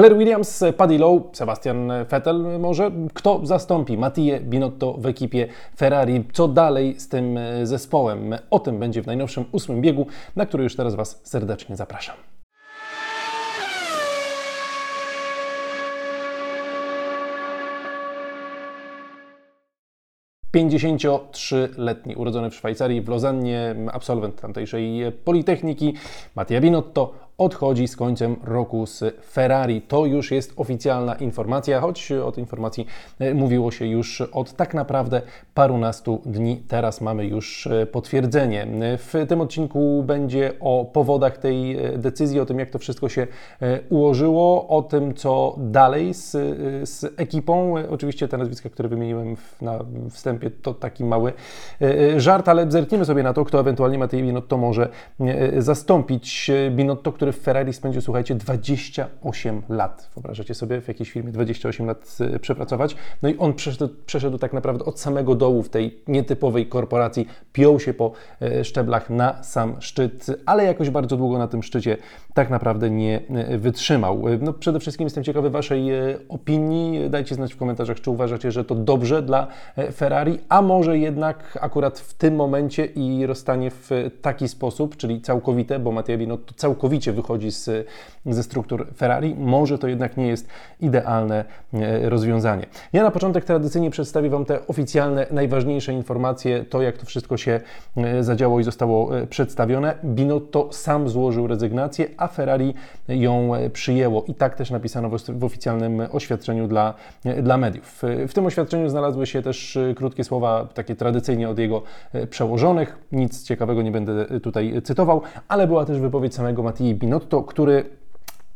Claire Williams, Paddy Lowe, Sebastian Vettel może. Kto zastąpi Mattie Binotto w ekipie Ferrari? Co dalej z tym zespołem? O tym będzie w najnowszym ósmym biegu, na który już teraz Was serdecznie zapraszam. 53-letni, urodzony w Szwajcarii, w Lozannie, absolwent tamtejszej Politechniki, Mattia Binotto, odchodzi z końcem roku z Ferrari. To już jest oficjalna informacja, choć o tej informacji e, mówiło się już od tak naprawdę parunastu dni. Teraz mamy już e, potwierdzenie. W tym odcinku będzie o powodach tej e, decyzji, o tym, jak to wszystko się ułożyło, o tym, co dalej z, z ekipą. Oczywiście te nazwiska, które wymieniłem na wstępie, to taki mały żart, ale zerknijmy sobie na to, kto ewentualnie Matej Binotto może zastąpić. Binotto, który który w Ferrari spędził, słuchajcie, 28 lat. Wyobrażacie sobie w jakiejś firmie 28 lat y, przepracować? No i on przeszedł, przeszedł tak naprawdę od samego dołu w tej nietypowej korporacji, piął się po y, szczeblach na sam szczyt, ale jakoś bardzo długo na tym szczycie tak naprawdę nie y, wytrzymał. No przede wszystkim jestem ciekawy Waszej opinii. Dajcie znać w komentarzach, czy uważacie, że to dobrze dla Ferrari, a może jednak akurat w tym momencie i rozstanie w taki sposób, czyli całkowite, bo Mattia Binotto całkowicie wychodzi z, ze struktur Ferrari, może to jednak nie jest idealne e, rozwiązanie. Ja na początek tradycyjnie przedstawię Wam te oficjalne, najważniejsze informacje, to jak to wszystko się e, zadziało i zostało e, przedstawione. Binotto sam złożył rezygnację, a Ferrari ją przyjęło i tak też napisano w oficjalnym oświadczeniu dla, dla mediów. W tym oświadczeniu znalazły się też krótkie słowa, takie tradycyjnie od jego przełożonych. Nic ciekawego nie będę tutaj cytował, ale była też wypowiedź samego Mattii Binotto, który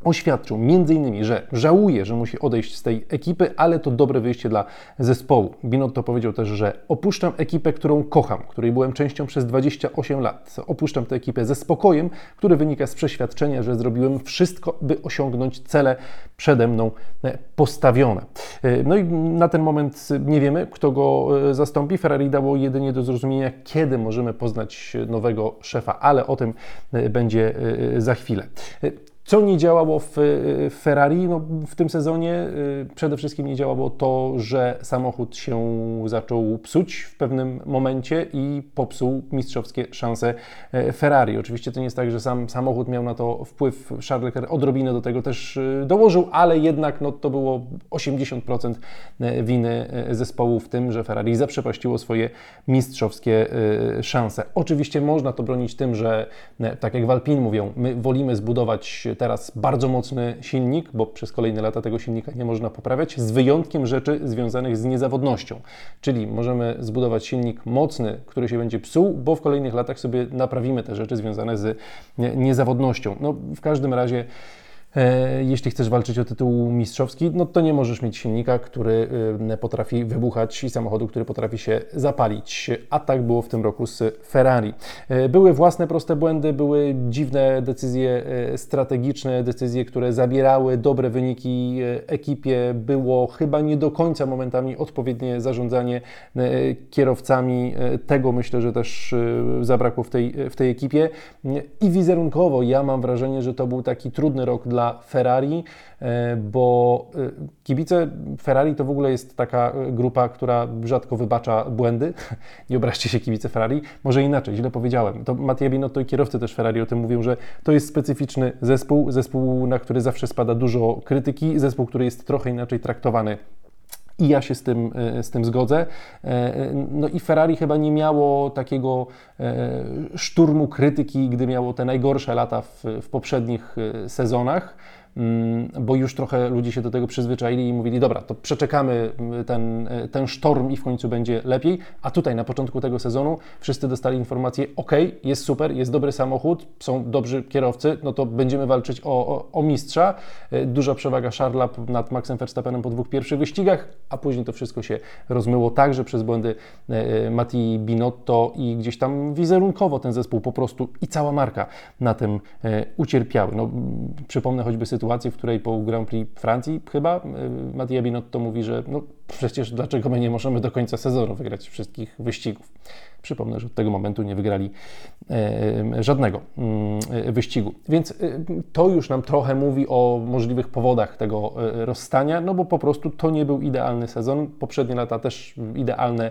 oświadczył m.in., że żałuje, że musi odejść z tej ekipy, ale to dobre wyjście dla zespołu. Binotto powiedział też, że opuszczam ekipę, którą kocham, której byłem częścią przez 28 lat. Opuszczam tę ekipę ze spokojem, który wynika z przeświadczenia, że zrobiłem wszystko, by osiągnąć cele przede mną e, postawione. E, no i na ten moment nie wiemy, kto go e, zastąpi. Ferrari dało jedynie do zrozumienia, kiedy możemy poznać nowego szefa, ale o tym będzie za chwilę. Co nie działało w Ferrari no, w tym sezonie? Y, przede wszystkim nie działało to, że samochód się zaczął psuć w pewnym momencie i popsuł mistrzowskie szanse e, Ferrari. Oczywiście to nie jest tak, że sam samochód miał na to wpływ. Charles Leclerc odrobinę do tego też y, dołożył, ale jednak no, to było 80% e, winy e, zespołu w tym, że Ferrari zaprzepaściło swoje mistrzowskie szanse. Oczywiście można to bronić tym, że tak jak Walpin mówią, my wolimy zbudować teraz bardzo mocny silnik, bo przez kolejne lata tego silnika nie można poprawiać, z wyjątkiem rzeczy związanych z niezawodnością. Czyli możemy zbudować silnik mocny, który się będzie psuł, bo w kolejnych latach sobie naprawimy te rzeczy związane z niezawodnością. No, w każdym razie jeśli chcesz walczyć o tytuł mistrzowski, no to nie możesz mieć silnika, który e, potrafi wybuchać i samochodu, który potrafi się zapalić. A tak było w tym roku z Ferrari. E, były własne proste błędy, były dziwne decyzje strategiczne, decyzje, które zabierały dobre wyniki ekipie. Było chyba nie do końca momentami odpowiednie zarządzanie kierowcami. Tego myślę, że też zabrakło w tej, w tej ekipie. I wizerunkowo ja mam wrażenie, że to był taki trudny rok dla dla Ferrari, e, bo e, kibice Ferrari to w ogóle jest taka e, grupa, która rzadko wybacza błędy. Nie obraźcie się kibice Ferrari. Może inaczej, źle powiedziałem. To Mattia Binotto i kierowcy też Ferrari o tym mówią, że to jest specyficzny zespół, zespół, na który zawsze spada dużo krytyki, zespół, który jest trochę inaczej traktowany i ja się z tym, z tym zgodzę. No i Ferrari chyba nie miało takiego szturmu krytyki, gdy miało te najgorsze lata w, w poprzednich sezonach. Mm, bo już trochę ludzie się do tego przyzwyczaili i mówili, dobra, to przeczekamy mm, ten, e, ten sztorm i w końcu będzie lepiej. A tutaj na początku tego sezonu wszyscy dostali informację, ok, jest super, jest dobry samochód, są dobrzy kierowcy, no to będziemy walczyć o, o, o mistrza. E, duża przewaga Charlesa nad Maxem Verstappenem po dwóch pierwszych wyścigach, a później to wszystko się rozmyło także przez błędy e, Mati Binotto i gdzieś tam wizerunkowo ten zespół po prostu i cała marka na tym ucierpiały. No, przypomnę choćby sytuację sytuację, w której po Grand Prix Francji chyba Mattia Binotto mówi, że no przecież dlaczego my nie możemy do końca sezonu wygrać wszystkich wyścigów. Przypomnę, że od tego momentu nie wygrali e, żadnego mm, wyścigu. Więc to już nam trochę mówi o możliwych powodach tego rozstania, no bo po prostu to nie był idealny sezon. Poprzednie lata też idealne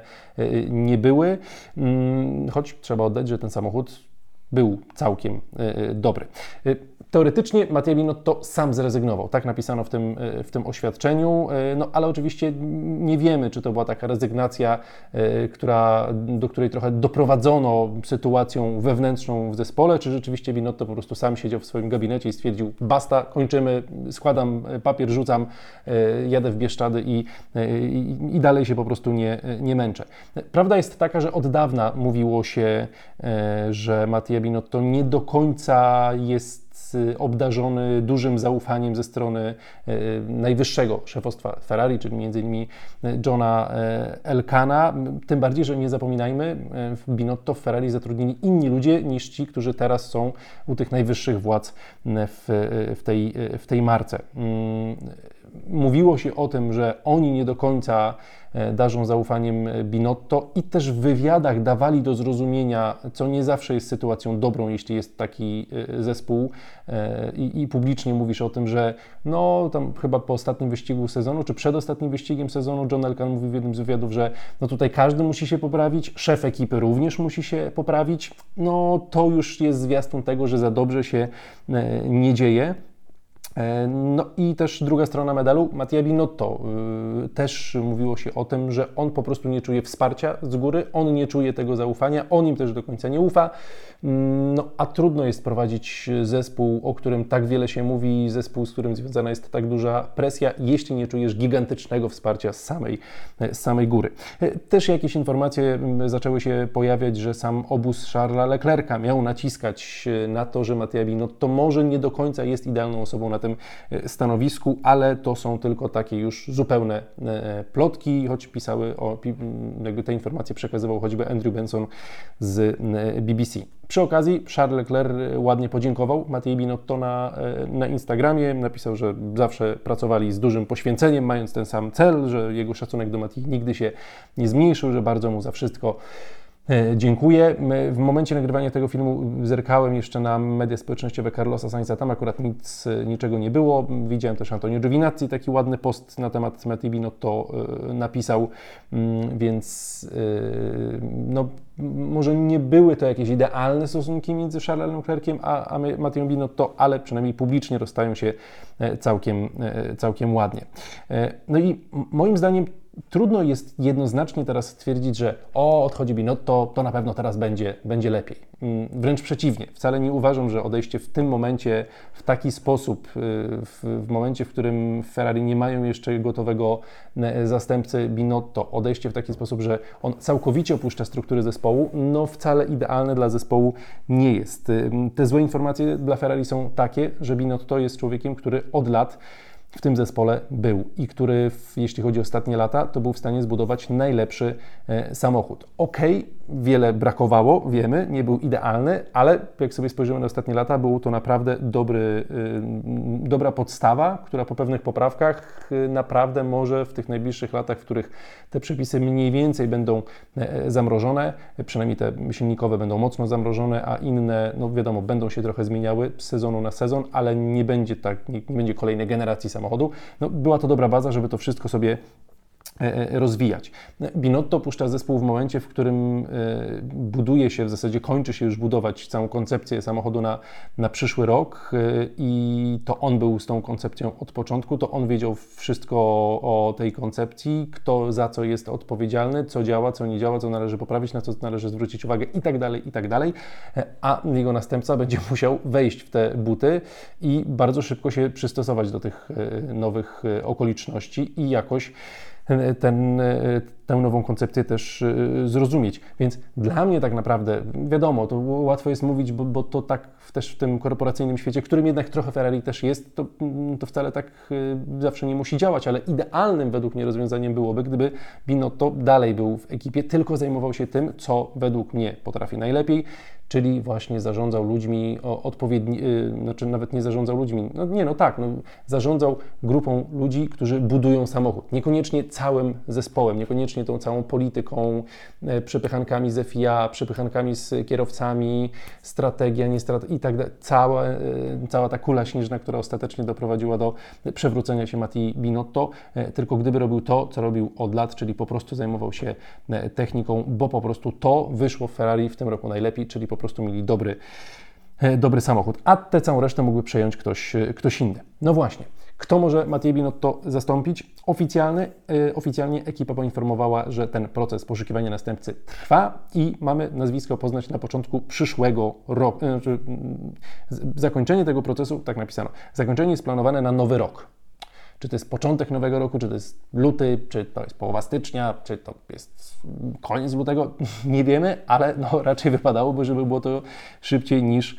nie były, mm, choć trzeba oddać, że ten samochód był całkiem dobry. Teoretycznie Mattia Binotto sam zrezygnował, tak napisano w tym, e, w tym oświadczeniu, e, no ale oczywiście nie wiemy, czy to była taka rezygnacja, e, która, do której trochę doprowadzono sytuacją wewnętrzną w zespole, czy rzeczywiście Binotto po prostu sam siedział w swoim gabinecie i stwierdził, basta, kończymy, składam papier, rzucam, jadę w Bieszczady i, i, i dalej się po prostu nie, nie męczę. Prawda jest taka, że od dawna mówiło się, że Mattia Binotto nie do końca jest obdarzony dużym zaufaniem ze strony e, najwyższego szefostwa Ferrari, czyli m.in. Johna e, Elkana. Tym bardziej, że nie zapominajmy, w Binotto w Ferrari zatrudnili inni ludzie niż ci, którzy teraz są u tych najwyższych władz w, w, tej, w tej marce. Mówiło się o tym, że oni nie do końca E, darzą zaufaniem Binotto i też w wywiadach dawali do zrozumienia, co nie zawsze jest sytuacją dobrą, jeśli jest taki e, zespół e, i, i publicznie mówisz o tym, że no tam chyba po ostatnim wyścigu sezonu, czy przed ostatnim wyścigiem sezonu John Elkan mówił w jednym z wywiadów, że no tutaj każdy musi się poprawić, szef ekipy również musi się poprawić, no to już jest zwiastun tego, że za dobrze się nie dzieje. E, no i też druga strona medalu, Mattia Binotto. Y, też mówiło się o tym, że on po prostu nie czuje wsparcia z góry, on nie czuje tego zaufania, on im też do końca nie ufa. Mm, no, a trudno jest prowadzić zespół, o którym tak wiele się mówi, zespół, z którym związana jest tak duża presja, jeśli nie czujesz gigantycznego wsparcia z samej, z samej góry. E, też jakieś informacje mm, zaczęły się pojawiać, że sam obóz Charlesa Leclerca miał naciskać na to, że Mattia Binotto może nie do końca jest idealną osobą na tym e, stanowisku, ale to są tylko takie już zupełne e, plotki, choć pisały o, jakby te informacje przekazywał choćby Andrew Benson z BBC. Przy okazji Charles Leclerc ładnie podziękował Matei Binotto na, e, na Instagramie. Napisał, że zawsze pracowali z dużym poświęceniem, mając ten sam cel, że jego szacunek do Matei nigdy się nie zmniejszył, że bardzo mu za wszystko E, dziękuję. W momencie nagrywania tego filmu zerkałem jeszcze na media społecznościowe Carlosa Sainza, tam akurat nic, niczego nie było. Widziałem też Antonio Giovinazzi, taki ładny post na temat Matti Binotto e, napisał, mm, więc e, no, może nie były to jakieś idealne stosunki między Charlesem Leclerciem a, a Matteą Binotto, ale przynajmniej publicznie rozstają się całkiem, całkiem ładnie. No i moim zdaniem trudno jest jednoznacznie teraz stwierdzić, że o, odchodzi Binotto, to na pewno teraz będzie, będzie lepiej. Mm, wręcz przeciwnie. Wcale nie uważam, że odejście w tym momencie, w taki sposób, y, w, w momencie, w którym Ferrari nie mają jeszcze gotowego e, zastępcy Binotto, odejście w taki sposób, że on całkowicie opuszcza struktury zespołu, no wcale idealne dla zespołu nie jest. Y, te złe informacje dla Ferrari są takie, że Binotto jest człowiekiem, który od lat w tym zespole był i który, jeśli chodzi o ostatnie lata, to był w stanie zbudować najlepszy e, samochód. Ok, wiele brakowało, wiemy, nie był idealny, ale jak sobie spojrzymy na ostatnie lata, był to naprawdę dobry, y, dobra podstawa, która po pewnych poprawkach y, naprawdę może w tych najbliższych latach, w których te przepisy mniej więcej będą e, zamrożone, przynajmniej te silnikowe będą mocno zamrożone, a inne, no wiadomo, będą się trochę zmieniały z sezonu na sezon, ale nie będzie tak, nie, nie będzie kolejnej generacji samochodu. No, była to dobra baza, żeby to wszystko sobie rozwijać. Binotto puszcza zespół w momencie, w którym e, buduje się, w zasadzie kończy się już budować całą koncepcję samochodu na, na przyszły rok i to on był z tą koncepcją od początku, to on wiedział wszystko o tej koncepcji, kto za co jest odpowiedzialny, co działa, co nie działa, co należy poprawić, na co należy zwrócić uwagę i tak dalej, i tak dalej, a jego następca będzie musiał wejść w te buty i bardzo szybko się przystosować do tych nowych okoliczności i jakoś ten, tę nową koncepcję też zrozumieć. Więc dla mnie tak naprawdę, wiadomo, to łatwo jest mówić, bo, bo to tak też w tym korporacyjnym świecie, którym jednak trochę Ferrari też jest, to, to wcale tak zawsze nie musi działać, ale idealnym według mnie rozwiązaniem byłoby, gdyby Binotto dalej był w ekipie, tylko zajmował się tym, co według mnie potrafi najlepiej, czyli właśnie zarządzał ludźmi odpowiedni, yy, znaczy nawet nie zarządzał ludźmi, no nie, no tak, no, zarządzał grupą ludzi, którzy budują samochód. Niekoniecznie całym zespołem, niekoniecznie tą całą polityką, yy, przepychankami z FIA, przepychankami z kierowcami, strategia, nie strategia i tak dalej. Cała, yy, cała ta kula śnieżna, która ostatecznie doprowadziła do przewrócenia się Mati Binotto, yy, tylko gdyby robił to, co robił od lat, czyli po prostu zajmował się techniką, bo po prostu to wyszło w Ferrari w tym roku najlepiej, czyli po prostu mieli dobry, e, dobry samochód, a tę całą resztę mógłby przejąć ktoś, e, ktoś inny. No właśnie, kto może Mathieu Binotto zastąpić? Oficjalny, yy, oficjalnie ekipa poinformowała, że ten proces poszukiwania następcy trwa i mamy nazwisko poznać na początku przyszłego roku. Znaczy, zakończenie tego procesu, tak napisano, zakończenie jest planowane na nowy rok. Czy to jest początek nowego roku, czy to jest luty, czy to jest połowa stycznia, czy to jest koniec lutego, nie wiemy, ale no, raczej wypadałoby, żeby było to szybciej niż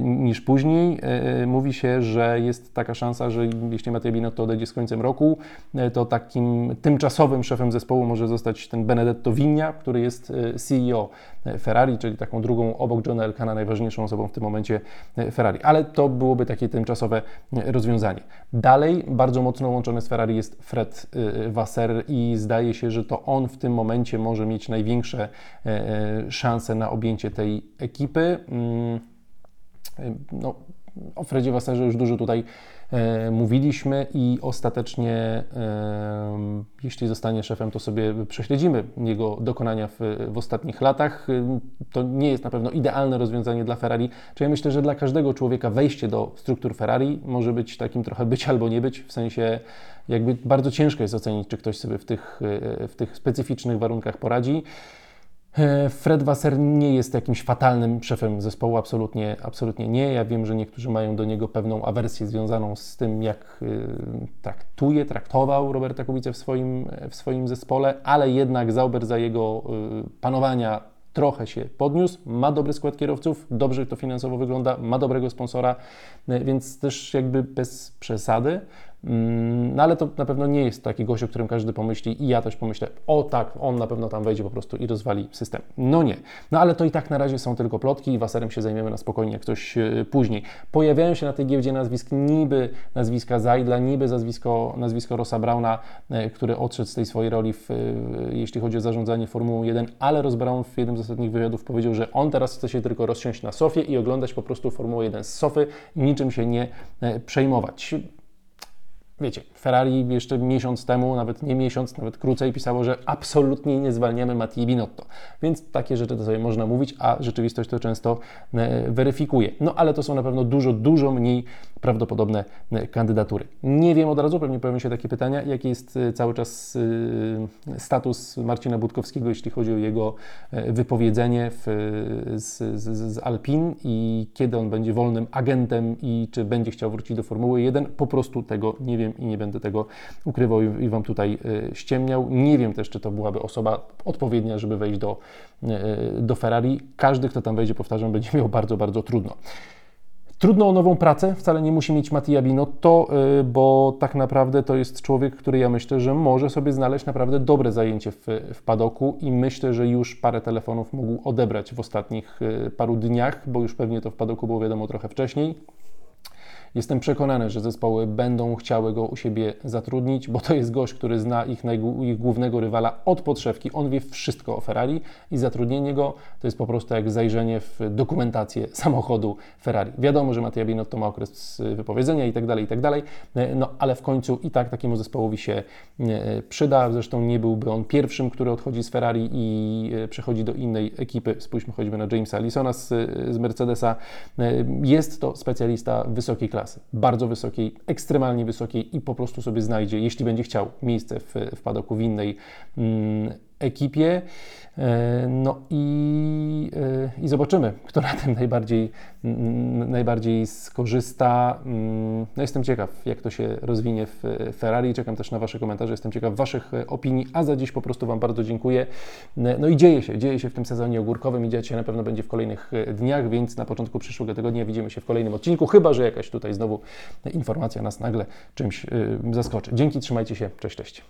niż później. E, mówi się, że jest taka szansa, że jeśli Matteo Binotto odejdzie z końcem roku, to takim tymczasowym szefem zespołu może zostać ten Benedetto Vigna, który jest CEO Ferrari, czyli taką drugą obok Johna Elkana najważniejszą osobą w tym momencie Ferrari. Ale to byłoby takie tymczasowe rozwiązanie. Dalej bardzo mocno łączony z Ferrari jest Fred Wasser i zdaje się, że to on w tym momencie może mieć największe szanse na objęcie tej ekipy. No, o Fredzie Wasserze już dużo tutaj e, mówiliśmy i ostatecznie, e, jeśli zostanie szefem, to sobie prześledzimy jego dokonania w, w, ostatnich latach. To nie jest na pewno idealne rozwiązanie dla Ferrari, czy ja myślę, że dla każdego człowieka wejście do struktur Ferrari może być takim trochę być albo nie być, w sensie jakby bardzo ciężko jest ocenić, czy ktoś sobie w tych, w tych specyficznych warunkach poradzi. E, Fred Wasser nie jest jakimś fatalnym szefem zespołu, absolutnie, absolutnie nie. Ja wiem, że niektórzy mają do niego pewną awersję związaną z tym, jak y, traktuje, traktował Roberta Kubica w swoim, w swoim zespole, ale jednak Zauber za jego y, panowania trochę się podniósł, ma dobry skład kierowców, dobrze to finansowo wygląda, ma dobrego sponsora, więc też jakby bez przesady. Mm, no ale to na pewno nie jest taki gość, o którym każdy pomyśli i ja też pomyślę, o tak, on na pewno tam wejdzie po prostu i rozwali system. No nie. No ale to i tak na razie są tylko plotki i Waserem się zajmiemy na spokojnie jak ktoś e, później. Pojawiają się na tej giełdzie nazwisk niby nazwiska Zajdla, niby nazwisko, nazwisko Rossa Brauna, e, który odszedł z tej swojej roli, w, e, jeśli chodzi o zarządzanie Formułą 1, ale Ross Brown w jednym z ostatnich wywiadów powiedział, że on teraz chce się tylko rozsiąść na sofie i oglądać po prostu Formułę 1 z sofy niczym się nie przejmować wiecie, Ferrari jeszcze miesiąc temu, nawet nie miesiąc, nawet krócej pisało, że absolutnie nie zwalniamy Mattii Binotto. Więc takie rzeczy to sobie można mówić, a rzeczywistość to często e, weryfikuje. No ale to są na pewno dużo, dużo mniej prawdopodobne e, kandydatury. Nie wiem od razu, pewnie pojawią się takie pytania, jaki jest e, cały czas status Marcina Budkowskiego, jeśli chodzi o jego wypowiedzenie w, z, z, z Alpin i kiedy on będzie wolnym agentem i czy będzie chciał wrócić do Formuły 1. Po prostu tego nie wiem wiem i nie będę tego ukrywał i, Wam tutaj y, ściemniał. Nie wiem też, czy to byłaby osoba odpowiednia, żeby wejść do, y, do Ferrari. Każdy, kto tam wejdzie, powtarzam, będzie miał bardzo, bardzo trudno. Trudno o nową pracę, wcale nie musi mieć Mattia Binotto, bo tak naprawdę to jest człowiek, który ja myślę, że może sobie znaleźć naprawdę dobre zajęcie w, w padoku i myślę, że już parę telefonów mógł odebrać w ostatnich paru dniach, bo już pewnie to w padoku było wiadomo trochę wcześniej. Jestem przekonany, że zespoły będą chciały go u siebie zatrudnić, bo to jest gość, który zna ich, ich głównego rywala od podszewki. On wie wszystko o Ferrari i zatrudnienie go to jest po prostu jak zajrzenie w dokumentację samochodu Ferrari. Wiadomo, że Mattia Binotto ma okres wypowiedzenia i tak dalej, i tak dalej, no ale w końcu i tak takiemu zespołowi się e, przyda. Zresztą nie byłby on pierwszym, który odchodzi z Ferrari i e, przechodzi do innej ekipy. Spójrzmy choćby na Jamesa Allisona z, z Mercedesa. E, jest to specjalista wysokiej klasy klasy, bardzo wysokiej, ekstremalnie wysokiej i po prostu sobie znajdzie, jeśli będzie chciał, miejsce w, w padoku w innej, mm, ekipie. E, no i, e, i zobaczymy, kto na tym najbardziej, najbardziej skorzysta. Mm, no jestem ciekaw, jak to się rozwinie w Ferrari. Czekam też na Wasze komentarze, jestem ciekaw Waszych opinii, a za dziś po prostu Wam bardzo dziękuję. No i dzieje się, dzieje się w tym sezonie ogórkowym i dziać się na pewno będzie w kolejnych dniach, więc na początku przyszłego tygodnia widzimy się w kolejnym odcinku, chyba że jakaś tutaj znowu informacja nas nagle czymś zaskoczy. Dzięki, trzymajcie się, cześć, cześć.